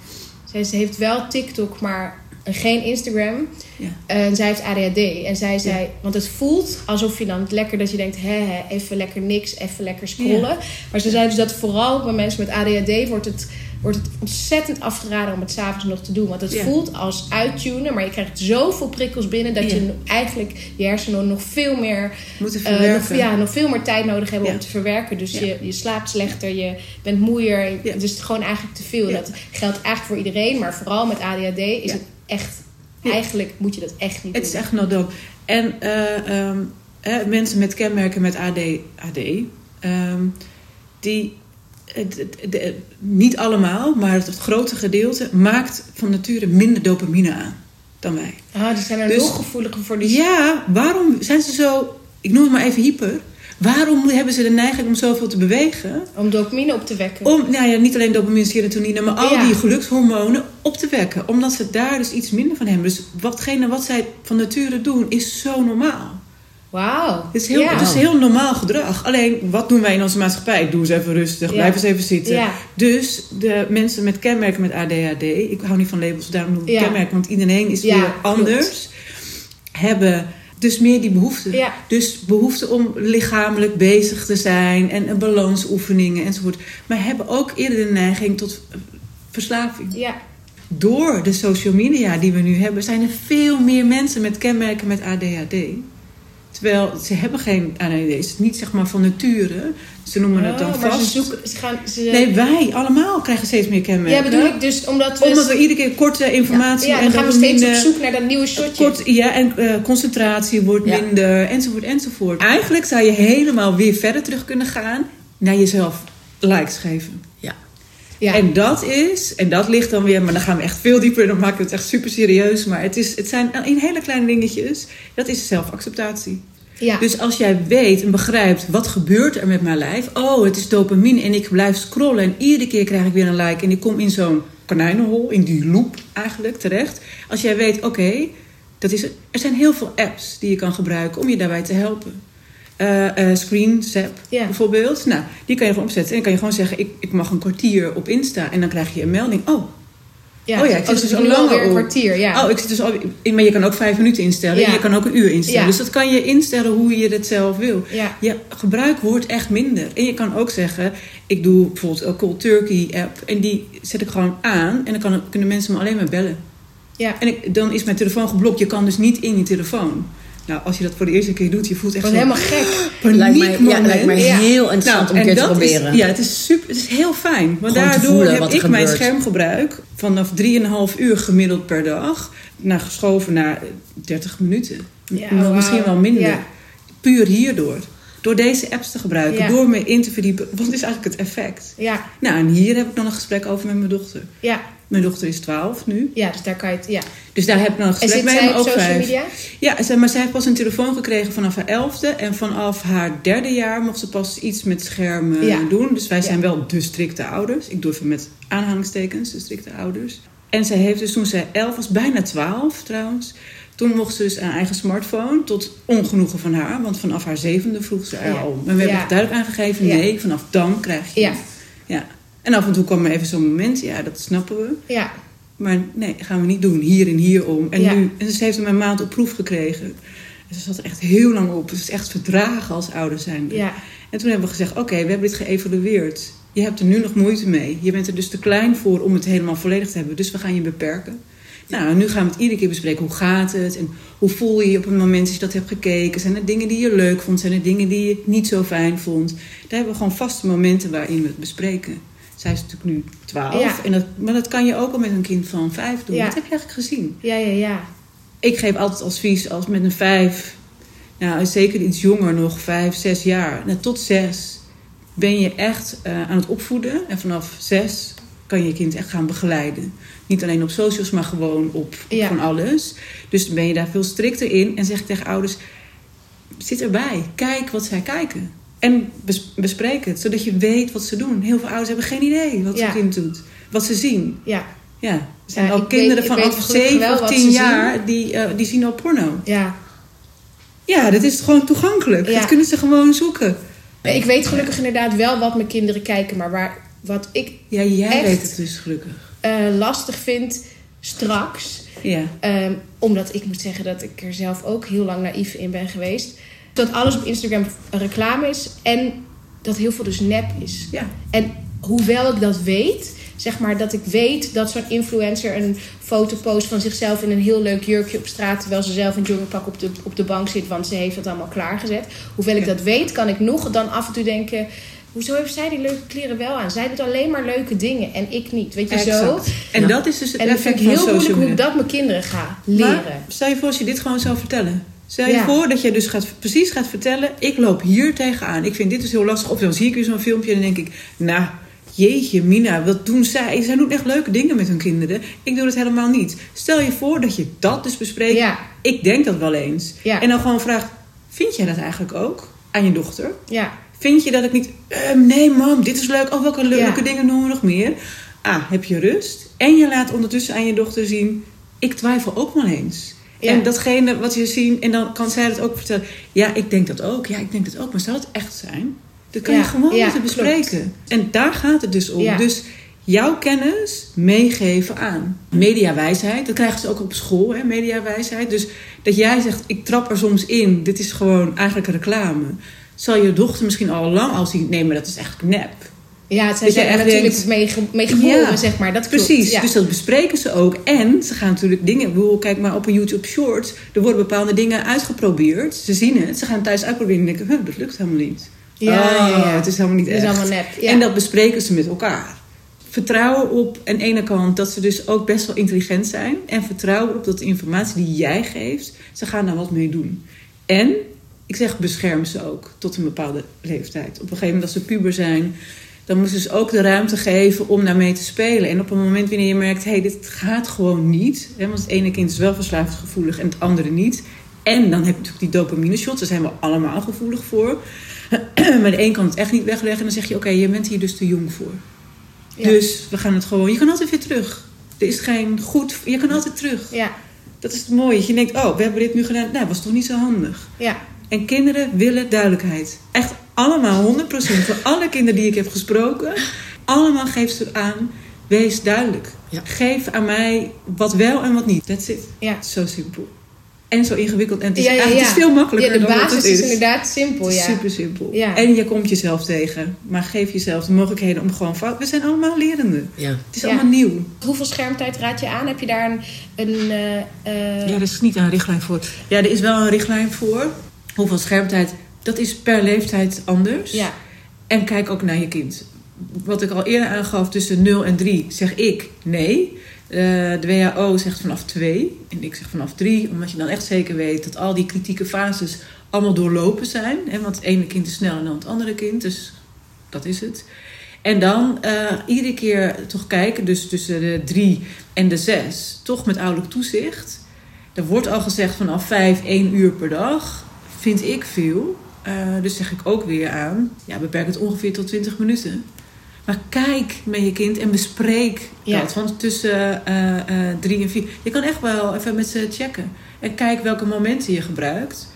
Zij, ze heeft wel TikTok, maar geen Instagram. Ja. En zij heeft ADHD. En zij zei, want het voelt alsof je dan lekker dat je denkt, hè, hè, even lekker niks, even lekker scrollen. Maar ze zei dus dat vooral bij mensen met ADHD wordt het, wordt het ontzettend afgeraden om het s'avonds nog te doen. Want het Ja. voelt als uittunen, maar je krijgt zoveel prikkels binnen dat Ja. je eigenlijk je hersenen nog veel meer Moeten eh, verwerken. nog, ja, nog veel meer tijd nodig hebben Ja. om te verwerken. Dus je, je slaapt slechter, je bent moeier. Dus het is gewoon eigenlijk te veel. Dat geldt eigenlijk voor iedereen, maar vooral met ADHD is het echt... Eigenlijk moet je dat echt niet Het is doen. echt dope. En eh, ehm, mensen met kenmerken met AD, AD ehm, die, het, niet allemaal, maar het, grote gedeelte maakt van nature minder dopamine aan dan wij. Ah, die zijn er Dus- nog gevoeliger voor. Die... Ja, waarom zijn ze zo, ik noem het maar even hyper. Waarom hebben ze de neiging om zoveel te bewegen? Om dopamine op te wekken. Om nou ja, niet alleen dopamine, serotonine, maar al Ja. die gelukshormonen op te wekken. Omdat ze daar dus iets minder van hebben. Dus watgene wat zij van nature doen, is zo normaal. Wauw. Het is, heel, ja. het is heel normaal gedrag. Alleen, wat doen wij in onze maatschappij? Doe eens even rustig, Ja. blijf eens even zitten. Ja. Dus de mensen met kenmerken met ADHD... Ik hou niet van labels, daarom noem ik kenmerken. Want iedereen is weer klopt. anders. Hebben dus meer die behoefte. Dus behoefte om lichamelijk bezig te zijn... en balansoefeningen enzovoort. Maar hebben ook eerder de neiging tot verslaving. Ja. Door de social media die we nu hebben... zijn er veel meer mensen met kenmerken met ADHD... Terwijl ze hebben geen ADHD. Het is niet zeg maar van nature. Ze noemen het dan Oh, maar vast. ze zoeken... Ze gaan, ze, Nee, wij allemaal krijgen steeds meer kenmerken. ja, bedoel ik dus omdat we... Omdat we iedere keer korte informatie ja, en dan gaan we steeds op zoek naar dat nieuwe shotje. Kort, ja, en eh, concentratie wordt Ja. minder, enzovoort, enzovoort. Eigenlijk zou je helemaal weer verder terug kunnen gaan naar jezelf likes geven. Ja. En dat is, en dat ligt dan weer, maar dan gaan we echt veel dieper en dan maken we het echt super serieus. Maar het, is, het zijn in hele kleine dingetjes. Dat is zelfacceptatie. Ja. Dus als jij weet en begrijpt wat gebeurt er met mijn lijf. Oh, het is dopamine en ik blijf scrollen en iedere keer krijg ik weer een like. En ik kom in zo'n konijnenhol, in die loop eigenlijk terecht. Als jij weet, oké, dat is er zijn heel veel apps die je kan gebruiken om je daarbij te helpen. Eh Screen Zap bijvoorbeeld. Nou, die kan je gewoon opzetten. En dan kan je gewoon zeggen, ik, ik mag een kwartier op Insta. En dan krijg je een melding. Oh, ja. oh ja, ik zit dus dus al langer een kwartier. Ja. Oh, ik zit dus al, maar je kan ook vijf minuten instellen. Ja. En je kan ook een uur instellen. Ja. Dus dat kan je instellen hoe je het zelf wil. ja. Je gebruik wordt echt minder. En je kan ook zeggen, ik doe bijvoorbeeld een Cold Turkey app. En die zet ik gewoon aan. En dan kan, kunnen mensen me alleen maar bellen. ja. En ik, dan is mijn telefoon geblokt. Je kan dus niet in je telefoon. Nou, als je dat voor de eerste keer doet, je voelt echt zo'n helemaal gek. Lijkt mij, ja, lijkt mij heel interessant om een keer te proberen. Is, ja, het is super. Het is heel fijn. Want Gewoon daardoor heb ik mijn schermgebruik vanaf 3,5 uur gemiddeld per dag naar geschoven naar 30 minuten. Ja. Misschien wel minder. Ja. Puur hierdoor. Door deze apps te gebruiken, Ja. door me in te verdiepen. Wat is eigenlijk het effect? Ja. Nou, en hier heb ik dan een gesprek over met mijn dochter. Ja. Mijn dochter is 12 nu. ja, dus daar kan je het... Ja. Dus daar heb ik dan een En gesprek zit mee, zij op ook social vijf. media? Ja, maar zij heeft pas een telefoon gekregen vanaf haar elfde. En vanaf haar derde jaar mocht ze pas iets met schermen Ja. doen. Dus wij Ja. zijn wel de strikte ouders. Ik doe even met aanhalingstekens, de strikte ouders. En zij heeft dus toen zij elf was, bijna twaalf trouwens... Toen mocht ze dus een eigen smartphone, tot ongenoegen van haar. Want vanaf haar zevende vroeg ze er al. Maar we hebben Ja. duidelijk aangegeven, nee, vanaf dan krijg je. Ja. ja. En af en toe kwam er even zo'n moment, ja, dat snappen we. Ja. Maar nee, gaan we niet doen. Hier en hier om. En, Ja. nu, en ze heeft hem een maand op proef gekregen. En ze zat er echt heel lang op. Het is echt verdragen als ouder zijn. Ja. En toen hebben we gezegd, oké, we hebben dit geëvalueerd. Je hebt er nu nog moeite mee. Je bent er dus te klein voor om het helemaal volledig te hebben. Dus we gaan je beperken. Nou, nu gaan we het iedere keer bespreken. Hoe gaat het? En hoe voel je je op het moment dat je dat hebt gekeken? Zijn er dingen die je leuk vond? Zijn er dingen die je niet zo fijn vond? Daar hebben we gewoon vaste momenten waarin we het bespreken. Zij is natuurlijk nu 12. Ja. En dat, maar dat kan je ook al met een kind van 5 doen. Ja. Dat heb je eigenlijk gezien. Ja, ja, ja. Ik geef altijd advies als met een 5, nou zeker iets jonger nog, 5, 6 jaar, nou, tot 6 ben je echt eh, aan het opvoeden. En vanaf 6 kan je je kind echt gaan begeleiden. Niet alleen op socials, maar gewoon op, Ja. van alles. Dus dan ben je daar veel strikter in. En zeg tegen ouders, zit erbij. Kijk wat zij kijken. En bes- bespreek het, zodat je weet wat ze doen. Heel veel ouders hebben geen idee wat Ja. hun kind doet. Wat ze zien. Ja. Ja, er zijn Ja, al kinderen weet- gelukkig 7 wel of wat 10 ze jaar die, eh, die zien al porno. Ja. Ja, dat is gewoon toegankelijk. Dat kunnen ze gewoon zoeken. Ik weet gelukkig inderdaad wel wat mijn kinderen kijken, maar waar, wat ik Ja, jij Echt? weet het dus gelukkig. eh, lastig vind straks, Ja. ehm, omdat ik moet zeggen dat ik er zelf ook heel lang naïef in ben geweest, dat alles op Instagram reclame is en dat heel veel dus nep is. Ja. En hoewel ik dat weet, zeg maar dat ik weet dat zo'n influencer een foto post van zichzelf in een heel leuk jurkje op straat, terwijl ze zelf in joggingpak op de, op de bank zit, want ze heeft het allemaal klaargezet. Hoewel ik Ja. dat weet, kan ik nog dan af en toe denken. Hoezo heeft zij die leuke kleren wel aan? Zij doet alleen maar leuke dingen en ik niet. Weet je zo? En Ja. dat is dus het En ik vind effect het van heel moeilijk hoe ik dat mijn kinderen ga leren. Maar stel je voor als je dit gewoon zou vertellen. Stel je Ja. voor dat je dus gaat, precies gaat vertellen... ik loop hier tegenaan. Ik vind dit dus heel lastig. Of dan zie ik weer zo'n filmpje en dan denk ik... nou, jeetje Mina, wat doen zij? Zij doen echt leuke dingen met hun kinderen. Ik doe dat helemaal niet. Stel je voor dat je dat dus bespreekt. Ja. Ik denk dat wel eens. Ja. En dan gewoon vraagt... vind jij dat eigenlijk ook aan je dochter? Ja, Vind je dat ik niet... "Ehm, nee mam, dit is leuk. Oh, welke leuke Ja. dingen doen we nog meer? Ah, heb je rust. En je laat ondertussen aan je dochter zien... ik twijfel ook wel eens. Ja. En datgene wat je ziet... en dan kan zij dat ook vertellen. Ja, ik denk dat ook. Ja, ik denk dat ook. Maar zou het echt zijn? Dat kan Ja. je gewoon Ja, met haar bespreken. En daar gaat het dus om. Dus jouw kennis meegeven aan. Mediawijsheid, dat krijgen ze ook op school, hè, mediawijsheid. Dus dat jij zegt, ik trap er soms in, dit is gewoon eigenlijk reclame. Zal je dochter misschien al lang al zien, nee, maar dat is eigenlijk nep. ja Dat zijn er echt natuurlijk denkt- mee, ge- mee geboren, Ja, zeg maar. Dat klopt. Precies, Ja. dus dat bespreken ze ook. En ze gaan natuurlijk dingen... Bedoel, kijk maar op een YouTube Shorts. Er worden bepaalde dingen uitgeprobeerd. Ze zien het, ze gaan thuis uitproberen en denken... Huh, dat lukt helemaal niet. Ja, Oh, ja, ja. Het is helemaal niet Het is echt. allemaal nep. En dat bespreken ze met elkaar. Vertrouwen op aan de ene kant dat ze dus ook best wel intelligent zijn. En vertrouwen op dat de informatie die jij geeft, ze gaan daar wat mee doen. En, ik zeg bescherm ze ook tot een bepaalde leeftijd. Op een gegeven moment als ze puber zijn, dan moet je dus ook de ruimte geven om daarmee te spelen. En op een moment wanneer je merkt, hé, hey, dit gaat gewoon niet. Hè, want het ene kind is wel verslavingsgevoelig en het andere niet. En dan heb je natuurlijk die dopamine shots, daar zijn we allemaal gevoelig voor. maar de een kan het echt niet wegleggen. En dan zeg je, oké, je bent hier dus te jong voor. Ja. Dus we gaan het gewoon, je kan altijd weer terug. Er is geen goed, je kan altijd terug. Ja, Dat is het mooie. Je denkt, oh, we hebben dit nu gedaan. Nou, was toch niet zo handig. ja. En kinderen willen duidelijkheid. Echt allemaal, 100%. Voor alle kinderen die ik heb gesproken, allemaal geeft ze aan, wees duidelijk. Ja. Geef aan mij wat wel en wat niet. That's it. Ja. Zo simpel. En zo ingewikkeld. En het is, ja, ja, het is veel makkelijker Ja, de dan wat basis het is is. inderdaad simpel, Het is ja. super simpel. Ja. En je komt jezelf tegen. Maar geef jezelf de mogelijkheden om gewoon fout... We zijn allemaal lerenden. Ja. Het is Ja. allemaal nieuw. Hoeveel schermtijd raad je aan? Heb je daar een... een eh, eh, Ja, er is niet een richtlijn voor. Ja, er is wel een richtlijn voor. Hoeveel schermtijd, dat is per leeftijd anders. ja. En kijk ook naar je kind. Wat ik al eerder aangaf, tussen 0 en 3 zeg ik nee. Eh, de WHO zegt vanaf 2 en ik zeg vanaf 3, omdat je dan echt zeker weet dat al die kritieke fases allemaal doorlopen zijn. Hè, want het ene kind is sneller dan het andere kind, dus dat is het. En dan eh, iedere keer toch kijken, dus tussen de 3 en de 6, toch met ouderlijk toezicht. Er wordt al gezegd vanaf 5, 1 uur per dag, vind ik veel. Eh, dus zeg ik ook weer aan, ja, beperk het ongeveer tot 20 minuten. Maar kijk met je kind en bespreek Ja. dat. Want tussen eh, drie en vier... Je kan echt wel even met ze checken. En kijk welke momenten je gebruikt.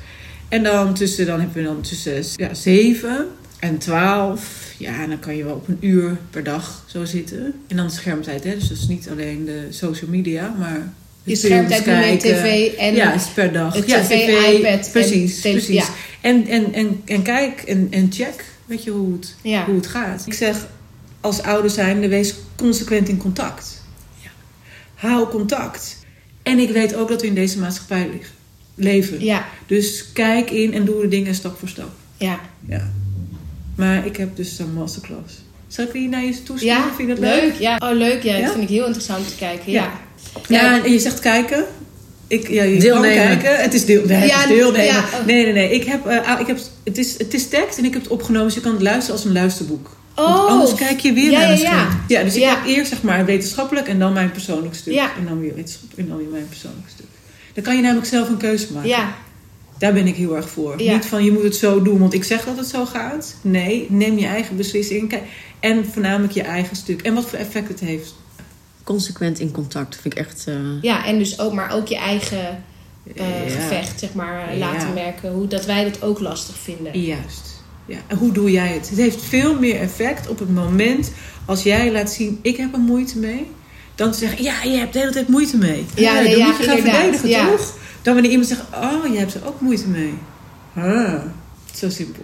En dan tussen, dan hebben we dan tussen ja, zeven en twaalf. Ja, dan kan je wel op een uur per dag zo zitten. En dan de schermtijd, hè. Dus dat is niet alleen de social media, maar... Je schermtijd nu met kijken. tv en... Ja, is per dag. ja, tv, iPad en Precies, tele- precies. ja. En, en, en, en kijk en, en check, weet je, hoe het, Ja. hoe het gaat. Ik zeg, als ouder zijnde, wees consequent in contact. Ja. Hou contact. En ik weet ook dat we in deze maatschappij leven. Ja, Dus kijk in en doe de dingen stap voor stap. ja. Ja. Maar ik heb dus een masterclass. Zal ik die naar je toesturen? Ja, Vind je dat leuk. leuk? Ja. Oh, leuk. Ja, Ja? dat vind ik heel interessant om te kijken. Ja. Ja. En je zegt kijken. Ik, ja, je Deelnemen. kan kijken. Het is, deel, nee, Ja, het is deelnemen. ja. Nee, nee, nee. Ik heb, eh, ah, ik heb, het, is, het is tekst en ik heb het opgenomen. Dus je kan het luisteren als een luisterboek. Want Oh. anders kijk je weer Ja, naar een ja, ja. scherm. Ja, dus ik Ja. heb eerst zeg maar wetenschappelijk en dan mijn persoonlijk stuk. Ja. En dan weer wetenschappelijk en dan weer mijn persoonlijk stuk. Dan kan je namelijk zelf een keuze maken. Ja. Daar ben ik heel erg voor. Ja. Niet van je moet het zo doen, want ik zeg dat het zo gaat. Nee, neem je eigen beslissing. En voornamelijk je eigen stuk. En wat voor effect het heeft. Consequent in contact vind ik echt... eh, Ja, en dus ook, maar ook je eigen eh, Ja. gevecht, zeg maar, Ja. laten merken. Hoe, dat wij dat ook lastig vinden. Juist. Ja. En hoe doe jij het? Het heeft veel meer effect op het moment als jij laat zien: ik heb er moeite mee. Dan te zeggen: ja, je hebt de hele tijd moeite mee. Ja, dan nee, ja, moet je gaan inderdaad, verdedigen, ja. toch? Dan wanneer iemand zegt: oh, je hebt er ook moeite mee. Ah, zo simpel.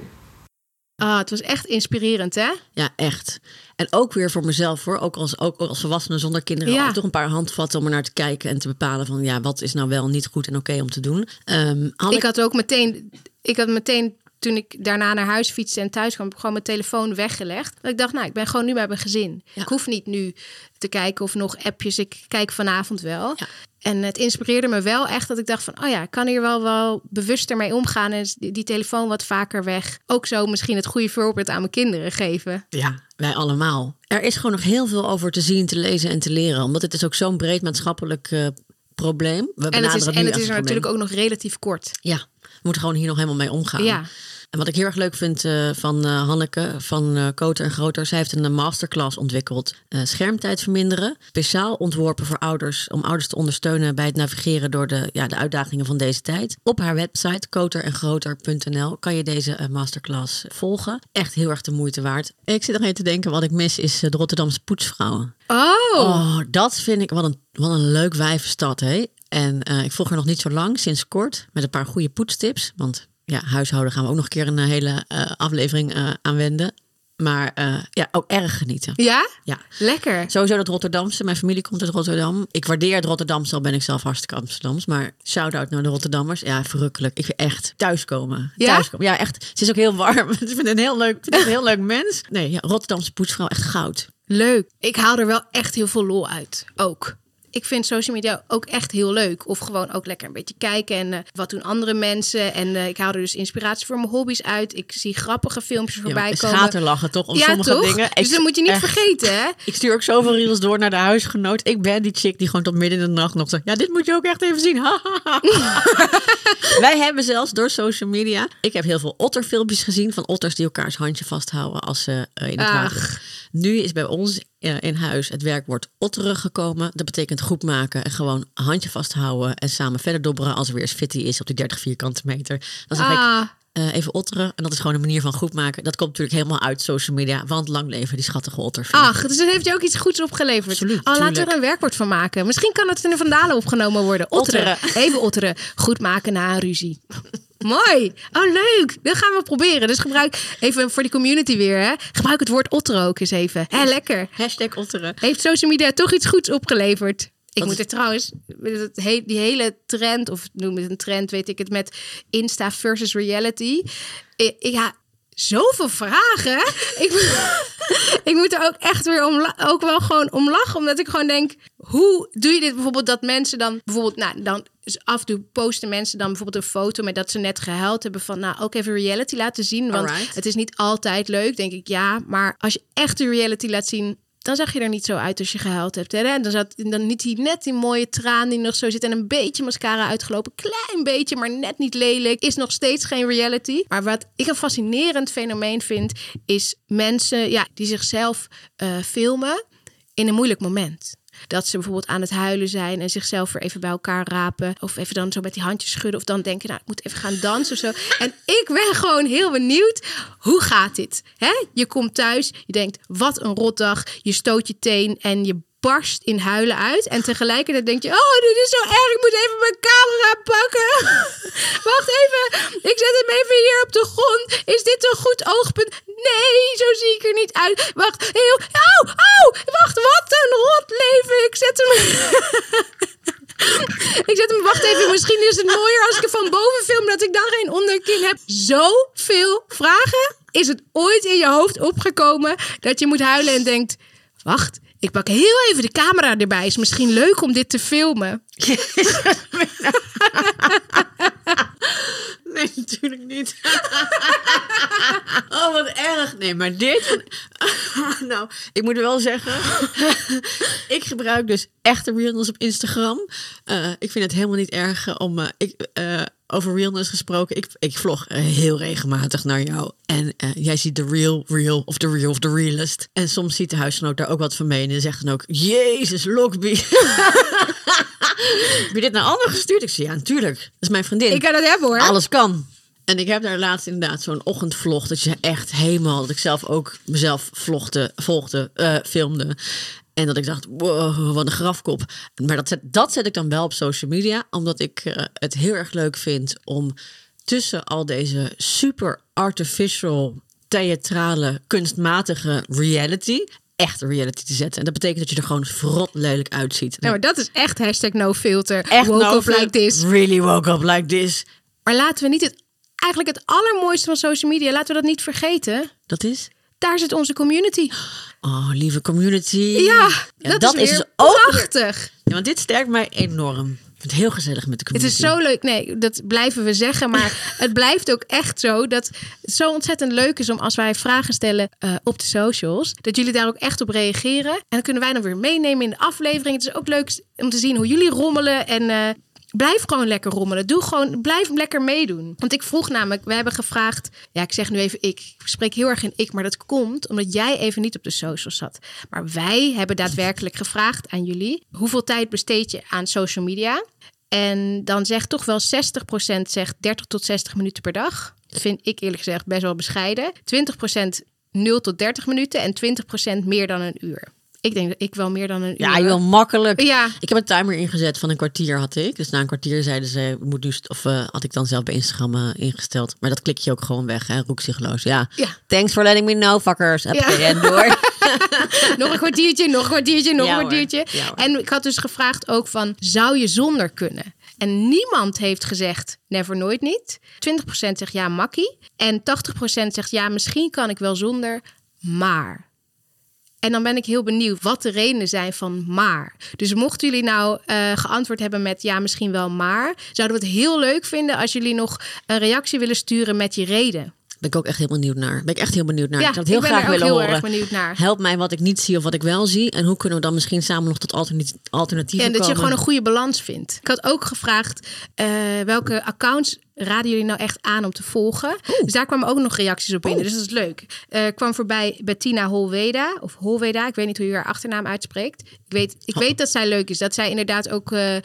Ah, het was echt inspirerend, hè? Ja, echt. En ook weer voor mezelf hoor. Ook als, ook als volwassene zonder kinderen. Ja. Ook toch een paar handvatten om er naar te kijken en te bepalen van ja, wat is nou wel niet goed en oké om te doen. Ehm, Hanneke- Ik had ook meteen, ik had meteen toen ik daarna naar huis fietste en thuis kwam, heb ik gewoon mijn telefoon weggelegd. Dat ik dacht, nou, ik ben gewoon nu bij mijn gezin. Ja. Ik hoef niet nu te kijken of nog appjes. Ik kijk vanavond wel. Ja. En het inspireerde me wel echt dat ik dacht van, oh ja, ik kan hier wel, wel bewuster mee omgaan en die, die telefoon wat vaker weg. Ook zo misschien het goede voorbeeld aan mijn kinderen geven. Ja, wij allemaal. Er is gewoon nog heel veel over te zien, te lezen en te leren. Omdat het is ook zo'n breed maatschappelijk eh, probleem. We En het is, benaderen en het is natuurlijk ook nog relatief kort. Ja, we moeten gewoon hier nog helemaal mee omgaan. Ja. En wat ik heel erg leuk vind eh, van eh, Hanneke van eh Koter en Groter, zij heeft een masterclass ontwikkeld. schermtijd verminderen. Speciaal ontworpen voor ouders, om ouders te ondersteunen bij het navigeren door de, ja, de uitdagingen van deze tijd. Op haar website koterengroter.nl kan je deze masterclass volgen. Echt heel erg de moeite waard. Ik zit nog even te denken, wat ik mis is de Rotterdamse poetsvrouwen. Oh, Oh, dat vind ik wat een, wat een leuk wijvenstad, hè? En eh, ik volg er nog niet zo lang, sinds kort, met een paar goede poetstips. Want ja, huishouden gaan we ook nog een keer een eh, hele eh, aflevering eh aanwenden. Maar ja, ook erg genieten. ja? Ja, Lekker. sowieso dat Rotterdamse. Mijn familie komt uit Rotterdam. Ik waardeer het Rotterdamse, al ben ik zelf hartstikke Amsterdams. Maar shout-out naar de Rotterdammers. Ja, verrukkelijk. Ik vind echt thuiskomen. Ja? Thuiskomen. Ja, echt. Ze is ook heel warm. Ik vind een heel leuk, een heel leuk mens. Nee, ja, Rotterdamse poetsvrouw, echt goud. Leuk. Ik haal er wel echt heel veel lol uit. Ook. Ik vind social media ook echt heel leuk. Of gewoon ook lekker een beetje kijken en eh, wat doen andere mensen. En eh, ik haal er dus inspiratie voor mijn hobby's uit. Ik zie grappige filmpjes Ja, voorbij maar komen. schaterlachen toch om ja, sommige toch? dingen. Dus Ik- dat moet je niet echt. vergeten, hè? Ik stuur ook zoveel reels door naar de huisgenoot. Ik ben die chick die gewoon tot midden in de nacht nog zegt... Ja, dit moet je ook echt even zien. Wij hebben zelfs door social media... Ik heb heel veel otterfilmpjes gezien van otters die elkaars handje vasthouden als ze eh, in het Ach. water. Nu is bij ons eh, in huis het werkwoord otteren gekomen. Dat betekent goed maken en gewoon een handje vasthouden... en samen verder dobberen als er weer eens fitty is op die 30 vierkante meter. Dan zeg ik... Ah, eh, even otteren. En dat is gewoon een manier van goed maken. Dat komt natuurlijk helemaal uit social media. Want lang leven die schattige otter. ach, dus dat heeft je ook iets goeds opgeleverd. Absoluut, oh, laten we er een werkwoord van maken. Misschien kan het in de vandalen opgenomen worden. Otteren. Even otteren. Goed maken na een ruzie. Mooi. Oh, leuk. Dat gaan we proberen. Dus gebruik even voor die community weer. Hè. Gebruik het woord otteren ook eens even. Hè, lekker. Hashtag otteren. Heeft social media toch iets goeds opgeleverd? Ik moet er trouwens, die hele trend, of noem het een trend, weet ik het, met Insta versus reality. Ik- ja, zoveel vragen. ik, ik moet er ook echt weer om, ook wel gewoon om lachen, omdat ik gewoon denk, hoe doe je dit bijvoorbeeld dat mensen dan, bijvoorbeeld, nou, dan af en toe posten mensen dan bijvoorbeeld een foto met dat ze net gehuild hebben van, nou, ook even reality laten zien, want Alright. het is niet altijd leuk, denk ik, ja, maar als je echt de reality laat zien, dan zag je er niet zo uit als je gehuild hebt. Hè? En dan zat dan niet die, net die mooie traan die nog zo zit en een beetje mascara uitgelopen. Klein beetje, maar net niet lelijk. Is nog steeds geen reality. Maar wat ik een fascinerend fenomeen vind, is mensen ja, die zichzelf eh, filmen in een moeilijk moment. Dat ze bijvoorbeeld aan het huilen zijn en zichzelf weer even bij elkaar rapen. Of even dan zo met die handjes schudden. Of dan denken, nou, ik moet even gaan dansen of zo. En ik ben gewoon heel benieuwd, hoe gaat dit? Hè? Je komt thuis, je denkt, wat een rotdag. Je stoot je teen en je barst in huilen uit. En tegelijkertijd denk je, oh, dit is zo erg. Ik moet even mijn camera pakken. Wacht even, ik zet hem even hier op de grond. Is dit een goed oogpunt? Nee, zo zie ik er niet uit. Wacht, heel... Au, au, wacht, wat een rot leven. Ik zet hem... ik zet hem, wacht even, misschien is het mooier als ik hem van boven film... dat ik dan geen onderkin heb. Zoveel vragen. Is het ooit in je hoofd opgekomen dat je moet huilen en denkt... Wacht, ik pak heel even de camera erbij. Is misschien leuk om dit te filmen. Nee, natuurlijk niet. oh, wat erg. Nee, maar dit... nou, ik moet wel zeggen... ik gebruik dus echte realness op Instagram. Eh, ik vind het helemaal niet erg om... eh, ik, eh, over realness gesproken. Ik, ik vlog eh, heel regelmatig naar jou. En eh, jij ziet de real, real of de real of the realist. En soms ziet de huisgenoot daar ook wat van mee. En zegt dan ook... Jezus, Lockby. Heb je dit naar anderen gestuurd? Ik zei, ja, natuurlijk. Dat is mijn vriendin. Ik kan dat hebben hoor. Alles kan. En ik heb daar laatst inderdaad zo'n ochtendvlog dat je echt helemaal, dat ik zelf ook mezelf vlogde, volgde, eh, filmde. En dat ik dacht, wow, wat een grafkop. Maar dat zet, dat zet ik dan wel op social media, omdat ik eh, het heel erg leuk vind om tussen al deze super artificial, theatrale, kunstmatige reality, echte reality te zetten. En dat betekent dat je er gewoon verrot lelijk uitziet. Ja, maar dat is echt hashtag no filter. echt Woke no up like this. Really woke up like this. Maar laten we niet het, eigenlijk het allermooiste van social media, laten we dat niet vergeten. Dat is? Daar zit onze community. Oh, lieve community. Ja, dat, is, dus ook. prachtig. Ja, want dit sterkt mij enorm. Ik vind het heel gezellig met de Het community. is zo leuk. Nee, dat blijven we zeggen. Maar het blijft ook echt zo dat het zo ontzettend leuk is om als wij vragen stellen eh, op de socials, dat jullie daar ook echt op reageren. En dan kunnen wij dan weer meenemen in de aflevering. Het is ook leuk om te zien hoe jullie rommelen. En eh, blijf gewoon lekker rommelen. Doe gewoon, blijf lekker meedoen. Want ik vroeg namelijk, we hebben gevraagd. Ja, ik zeg nu even ik. Ik spreek heel erg in ik, maar dat komt omdat jij even niet op de socials zat. Maar wij hebben daadwerkelijk gevraagd aan jullie: hoeveel tijd besteed je aan social media? En dan zegt toch wel 60% zegt 30 tot 60 minuten per dag. Dat vind ik eerlijk gezegd best wel bescheiden. 20% 0 tot 30 minuten en 20% meer dan een uur. Ik denk dat ik wel meer dan een uur. Ja, joh, makkelijk. Ja. Ik heb een timer ingezet van een kwartier had ik. Dus na een kwartier zeiden ze, moet nu, of eh, had ik dan zelf bij Instagram eh, ingesteld. Maar dat klik je ook gewoon weg, hè, roekzichtloos. Ja. Ja. Thanks for letting me know, fuckers. Ja. en door. nog een kwartiertje, nog een kwartiertje, nog Ja, een kwartiertje. Ja, en ik had dus gevraagd ook van, zou je zonder kunnen? En niemand heeft gezegd, never nooit niet. 20% zegt ja, makkie. En 80% zegt ja, misschien kan ik wel zonder, maar. En dan ben ik heel benieuwd wat de redenen zijn van maar. Dus mochten jullie nou eh, geantwoord hebben met ja, misschien wel maar, zouden we het heel leuk vinden als jullie nog een reactie willen sturen met je reden. Ben ik ook echt heel benieuwd naar. Ben ik echt heel benieuwd naar. Ja, ik zou het heel graag willen heel horen. erg benieuwd naar. Help mij wat ik niet zie of wat ik wel zie. En hoe kunnen we dan misschien samen nog tot alternati- alternatieven En dat je komen? gewoon een goede balans vindt. Ik had ook gevraagd eh, welke accounts raden jullie nou echt aan om te volgen. Dus daar kwamen ook nog reacties op binnen. Dus dat is leuk. Eh kwam voorbij Bettina Holweda. Of Holweda, ik weet niet hoe je haar achternaam uitspreekt. Ik weet, ik weet dat zij leuk is. Dat zij inderdaad ook eh,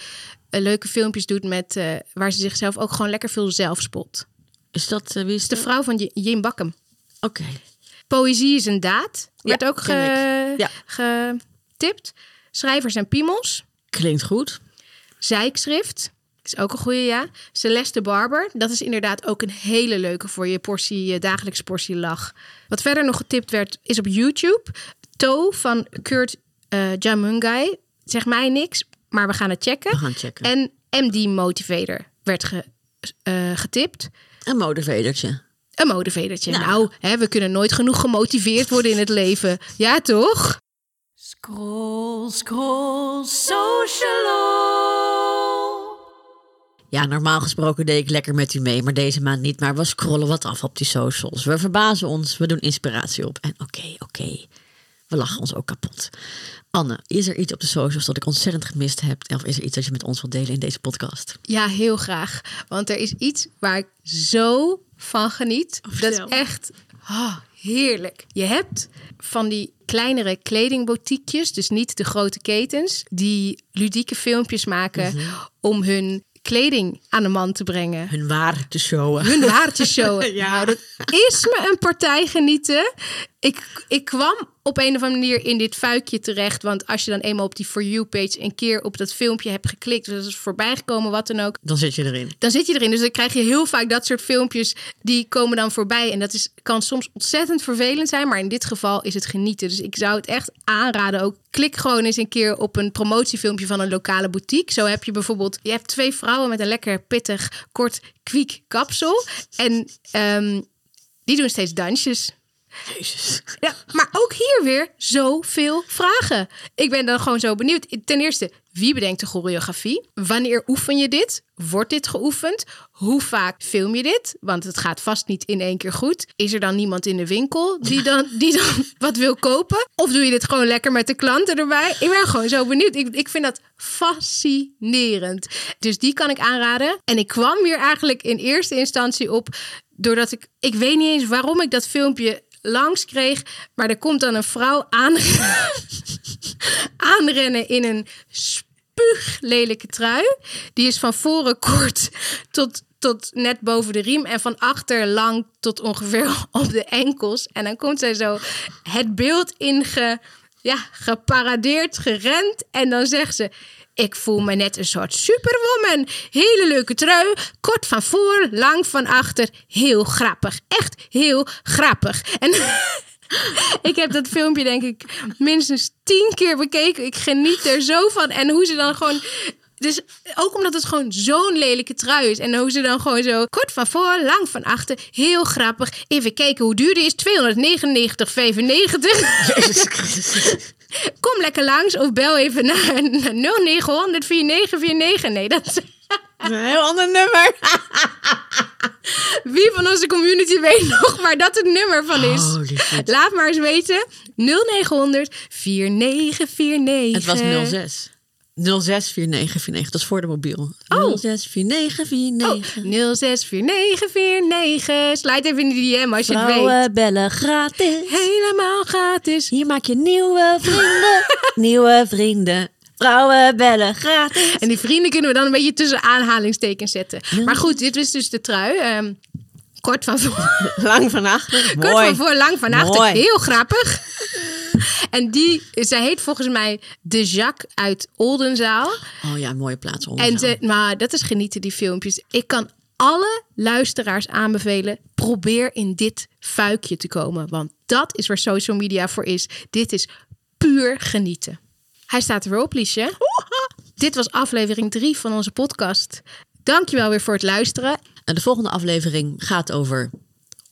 leuke filmpjes doet met waar ze zichzelf ook gewoon lekker veel zelfspot. Is dat, eh, wie is De dat? vrouw van Jim Bakkum. Oké. Poëzie is een daad. Werd Ja, ook ge-. Ja. getipt. Schrijvers en piemels. Klinkt goed. Zijkschrift. Is ook een goede, ja. Celeste Barber. Dat is inderdaad ook een hele leuke voor je portie, je dagelijkse portie lach. Wat verder nog getipt werd, is op YouTube. To van Kurt eh Jamungai. Zeg mij niks, maar we gaan het checken. We gaan checken. En MD Motivator werd ge- eh, getipt. Een modevedertje. Een motivatortje. Nou. Nou, hè, we kunnen nooit genoeg gemotiveerd worden in het leven. Ja, toch? Scroll, scroll, social. Ja, normaal gesproken deed ik lekker met u mee, maar deze maand niet. Maar we scrollen wat af op die socials. We verbazen ons, we doen inspiratie op. En oké, oké, we lachen ons ook kapot. Anne, is er iets op de socials dat ik ontzettend gemist heb? Of is er iets dat je met ons wilt delen in deze podcast? Ja, heel graag. Want er is iets waar ik zo van geniet. dat is echt oh, heerlijk. Je hebt van die kleinere kledingboutiquejes, dus niet de grote ketens, die ludieke filmpjes maken om hun kleding aan de man te brengen. Hun waar te showen. Hun waar te showen. Nou, dat is me een partij genieten. Ik, ik kwam op een of andere manier in dit fuikje terecht. Want als je dan eenmaal op die For You-page een keer op dat filmpje hebt geklikt... dus dat is voorbij gekomen, wat dan ook... Dan zit je erin. dan zit je erin. Dus dan krijg je heel vaak dat soort filmpjes... die komen dan voorbij. En dat is, kan soms ontzettend vervelend zijn... maar in dit geval is het genieten. Dus ik zou het echt aanraden ook. Klik gewoon eens een keer op een promotiefilmpje van een lokale boutique. Zo heb je bijvoorbeeld... je hebt twee vrouwen met een lekker pittig, kort, kwiek kapsel. En ehm, die doen steeds dansjes. Jezus. Ja, maar ook hier weer zoveel vragen. Ik ben dan gewoon zo benieuwd. Ten eerste, wie bedenkt de choreografie? Wanneer oefen je dit? Wordt dit geoefend? Hoe vaak film je dit? Want het gaat vast niet in één keer goed. Is er dan niemand in de winkel die dan, die dan wat wil kopen? Of doe je dit gewoon lekker met de klanten erbij? Ik ben gewoon zo benieuwd. Ik, ik vind dat fascinerend. Dus die kan ik aanraden. En ik kwam hier eigenlijk in eerste instantie op doordat ik... Ik weet niet eens waarom ik dat filmpje langs kreeg. Maar er komt dan een vrouw aan, aanrennen in een spuuglelijke trui. Die is van voren kort tot, tot net boven de riem. En van achter lang tot ongeveer op de enkels. En dan komt zij zo het beeld inge, ja, geparadeerd, gerend. En dan zegt ze... Ik voel me net een soort superwoman. Hele leuke trui. Kort van voor, lang van achter. Heel grappig. Echt heel grappig. En ik heb dat filmpje denk ik minstens tien keer bekeken. Ik geniet er zo van. En hoe ze dan gewoon... Dus ook omdat het gewoon zo'n lelijke trui is. En hoe ze dan gewoon zo kort van voor, lang van achter. Heel grappig. Even kijken hoe duur die is. 299,95. Kom lekker langs of bel even naar, naar 0900 4949. Nee, dat is... Een heel ander nummer. Wie van onze community weet nog waar dat het nummer van is? Laat maar eens weten. 0900 4949. Het was 06. 064949. Dat is voor de mobiel. Oh. 064949. Oh, 064949. Sluit even in de DM als je het weet. Bellen gratis. Helemaal gratis. Hier maak je nieuwe vrienden. nieuwe vrienden. Vrouwen bellen gratis. En die vrienden kunnen we dan een beetje tussen aanhalingstekens zetten. Maar goed, dit is dus de trui. Ehm, kort van voor, Lang van achter. kort van voor, lang van achter. Heel grappig. En die, zij heet volgens mij De Jacques uit Oldenzaal. Oh ja, mooie plaats. En Oldenzaal. ze, maar dat is genieten, die filmpjes. Ik kan alle luisteraars aanbevelen. Probeer in dit fuikje te komen. Want dat is waar social media voor is. Dit is puur genieten. Hij staat er weer op, Liesje. Dit was aflevering 3 van onze podcast. Dankjewel weer voor het luisteren. En de volgende aflevering gaat over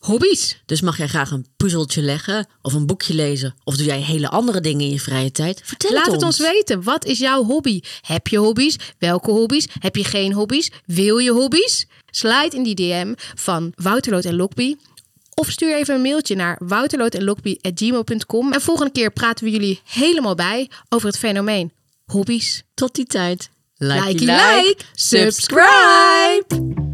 hobby's. Dus mag jij graag een puzzeltje leggen of een boekje lezen? Of doe jij hele andere dingen in je vrije tijd? Vertel Laat het het ons weten. Wat is jouw hobby? Heb je hobby's? Welke hobby's? Heb je geen hobby's? Wil je hobby's? Slide in die DM van Wouterloot en Lokby. Of stuur even een mailtje naar wouterlootenlokby.gmail.com. En volgende keer praten we jullie helemaal bij over het fenomeen hobby's. Tot die tijd. Like, like, subscribe!